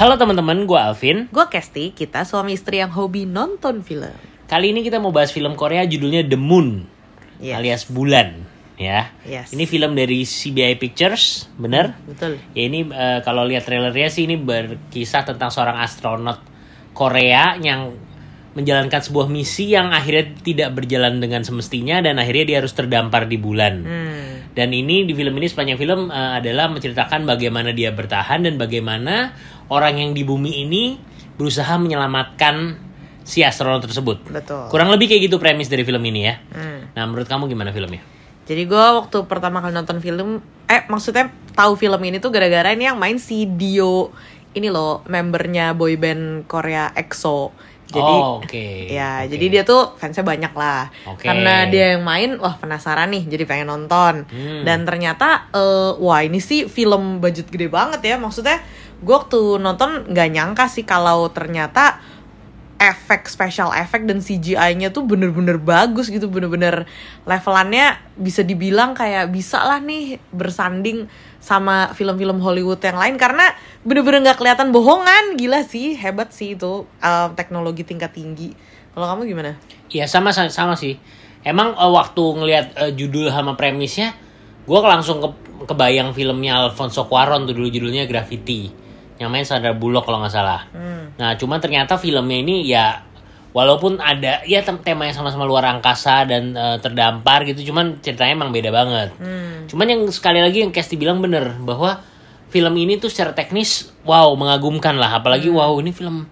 Halo teman-teman, gue Alvin. Gue Kesti, kita suami istri yang hobi nonton film. Kali ini kita mau bahas film Korea judulnya The Moon, Yes. alias Bulan. Ya, Yes. ini film dari CBI Pictures, bener? Betul. Ya ini eh, kalau lihat trailernya sih ini berkisah tentang seorang astronot Korea yang menjalankan sebuah misi yang akhirnya tidak berjalan dengan semestinya dan akhirnya dia harus terdampar di bulan. Hmm. Dan ini di film ini sepanjang film eh, adalah menceritakan bagaimana dia bertahan dan bagaimana orang yang di bumi ini berusaha menyelamatkan si astronot tersebut. Betul. Kurang lebih kayak gitu premis dari film ini ya. Hmm. Nah, menurut kamu gimana filmnya? Jadi gue waktu pertama kali nonton film, eh maksudnya tahu film ini tuh gara-gara ini yang main si Dio, ini loh membernya boyband Korea EXO. Jadi Oh, oke. ya, Oke. jadi dia tuh fansnya banyak lah. Oke. Karena dia yang main, wah penasaran nih, jadi pengen nonton. Hmm. Dan ternyata, eh, wah ini sih film budget gede banget ya. Maksudnya, gue waktu nonton nggak nyangka sih kalau ternyata efek special effect dan CGI-nya tuh bener-bener bagus gitu, bener-bener levelannya bisa dibilang kayak bisa lah nih bersanding sama film-film Hollywood yang lain karena bener-bener nggak kelihatan bohongan, gila sih, hebat sih itu eh, teknologi tingkat tinggi. Kalau kamu gimana? Iya sama sama, sih. Emang eh, waktu ngelihat eh, judul sama premisnya, gue langsung ke, kebayang filmnya Alfonso Cuarón tuh dulu judulnya Graffiti. Yang main Sandra Bullock kalau nggak salah. Hmm. Nah cuma ternyata filmnya ini ya walaupun ada ya tem- temanya sama-sama luar angkasa dan eh, terdampar gitu, cuman ceritanya emang beda banget. Hmm. Cuman yang sekali lagi yang Kesti bilang bener bahwa film ini tuh secara teknis wow mengagumkan lah, apalagi wow ini film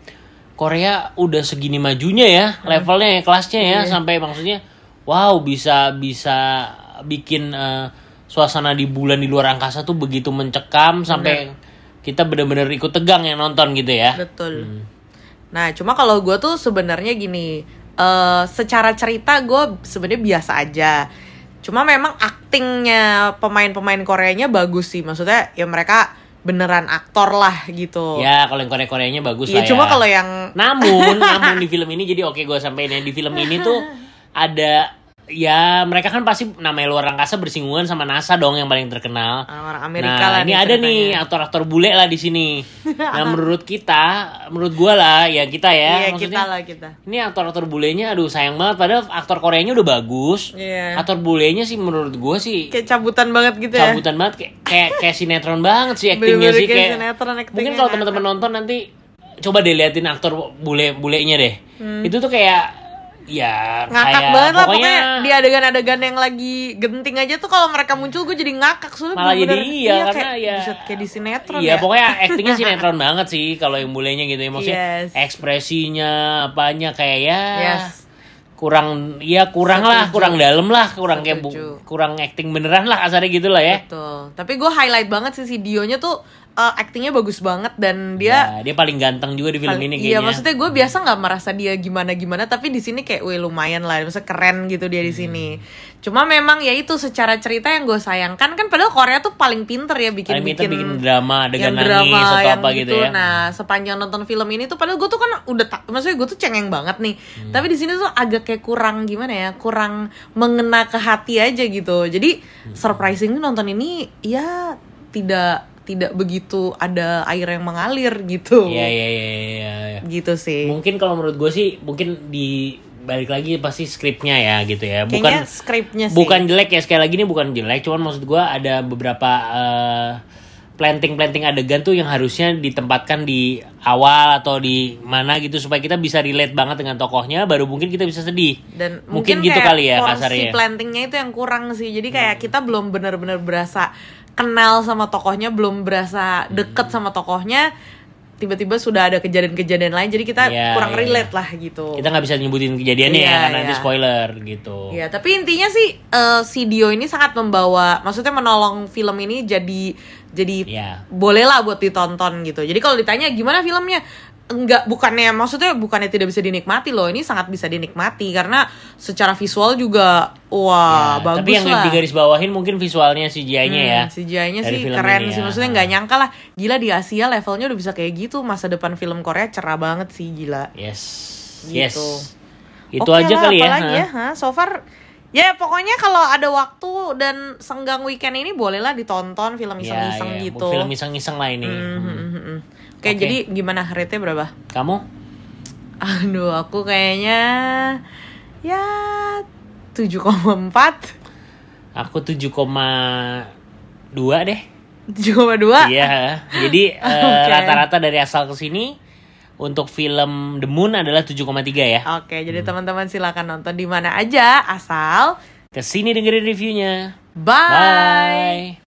Korea udah segini majunya ya levelnya ya kelasnya ya sampai maksudnya wow bisa bisa bikin eh, suasana di bulan di luar angkasa tuh begitu mencekam sampai kita bener-bener ikut tegang yang nonton gitu ya. Betul. Nah, cuma kalau gue tuh sebenarnya gini, eh secara cerita gue sebenarnya biasa aja. Cuma memang aktingnya pemain-pemain Koreanya bagus sih. Maksudnya ya mereka beneran aktor lah gitu. Ya kalau yang Korea-Koreanya bagus Iya, lah ya. cuma kalau yang Namun, namun di film ini jadi oke gue sampein ya di film ini tuh ada ya mereka kan pasti namanya luar angkasa bersinggungan sama NASA dong yang paling terkenal. orang-orang Amerika nah, lah ini ada nih aktor-aktor bule lah di sini. nah, menurut kita, menurut gua lah, ya kita ya, Iya, maksudnya kita lah kita. ini aktor-aktor bulenya aduh sayang banget padahal aktor Koreanya udah bagus. Iya. Aktor bulenya sih menurut gua sih Kayak cabutan banget gitu ya. cabutan banget kayak kayak, kayak sinetron banget sih aktingnya sih kayak sinetron mungkin kalau teman-teman nonton nanti coba deh liatin aktor bule bulenya deh itu tuh kayak ya Hmm. ngakak kayak, banget lah pokoknya di adegan-adegan yang lagi genting aja tuh kalau mereka muncul gue jadi ngakak soalnya malah jadi bener-bener- iya, karena kayak, ya buset, kayak di sinetron iya ya pokoknya aktingnya sinetron banget sih kalau yang bulenya gitu ya maksudnya Yes. ekspresinya apanya kayak ya Yes. kurang ya kurang lah Setuju. kurang dalam lah kurang kayak bu- Setuju. kurang acting beneran lah kasarnya gitu lah ya Betul. Tapi gue highlight banget sih si Dionya tuh uh, actingnya bagus banget dan dia Ya, dia paling ganteng juga di film paling- ini Iya kayaknya maksudnya gue biasa nggak merasa dia gimana gimana tapi di sini kayak wih lumayan lah, maksudnya keren gitu dia di Hmm. sini. Cuma memang ya itu secara cerita yang gue sayangkan kan padahal Korea tuh paling pinter ya bikin Paling pinter bikin drama, adegan yang nangis drama atau apa gitu ya. Nah sepanjang nonton film ini tuh padahal gue tuh kan udah tak, maksudnya gue tuh cengeng banget nih. Hmm. Tapi di sini tuh agak kayak kurang gimana ya, kurang mengena ke hati aja gitu. Jadi Hmm. surprisingly nonton ini ya tidak tidak begitu ada air yang mengalir gitu. Iya iya iya iya. iya. Gitu sih. Mungkin kalau menurut gue sih mungkin di balik lagi pasti skripnya ya gitu ya. Bukan Kayaknya skripnya sih. bukan jelek ya sekali lagi ini bukan jelek, cuman maksud gue ada beberapa eh, planting-planting adegan tuh yang harusnya ditempatkan di awal atau di mana gitu supaya kita bisa relate banget dengan tokohnya baru mungkin kita bisa sedih. dan mungkin, mungkin, gitu kayak kali ya porsi kasarnya. Hmm. plantingnya itu yang kurang sih jadi kayak kita belum benar-benar berasa kenal sama tokohnya belum berasa Hmm. deket sama tokohnya tiba-tiba sudah ada kejadian-kejadian lain jadi kita Iya, kurang iya. relate lah gitu Kita nggak bisa nyebutin kejadiannya ya Iya, karena nanti iya. spoiler gitu. Ya, tapi intinya sih eh, si Dio ini sangat membawa, maksudnya menolong film ini jadi jadi Iya. bolehlah buat ditonton gitu. Jadi kalau ditanya gimana filmnya, enggak bukannya maksudnya bukannya tidak bisa dinikmati loh, ini sangat bisa dinikmati karena secara visual juga wah Ya, bagus tapi yang lah. digaris bawahin mungkin visualnya CGI-nya ya. Hmm, CGI-nya dari sih film keren ini sih, ya. maksudnya nggak nyangka lah. Gila di Asia levelnya udah bisa kayak gitu, masa depan film Korea cerah banget sih gila. Yes. Gitu. Yes. Itu Oke aja lah, kali ya. ya, ha? So far Ya pokoknya kalau ada waktu dan senggang weekend ini bolehlah ditonton film Ya, iseng-iseng ya, gitu. Film iseng-iseng lah ini. Hmm, Hmm. hmm, hmm, hmm. Oke, Oke. jadi gimana rate-nya berapa? Kamu? Aduh, aku kayaknya ya 7,4 Aku 7,2 deh. 7,2 Iya. Jadi eh, rata-rata dari asal ke sini untuk film The Moon adalah 7,3 ya. Oke, jadi teman-teman silakan nonton di mana aja asal Ke sini dengerin reviewnya. bye. Bye.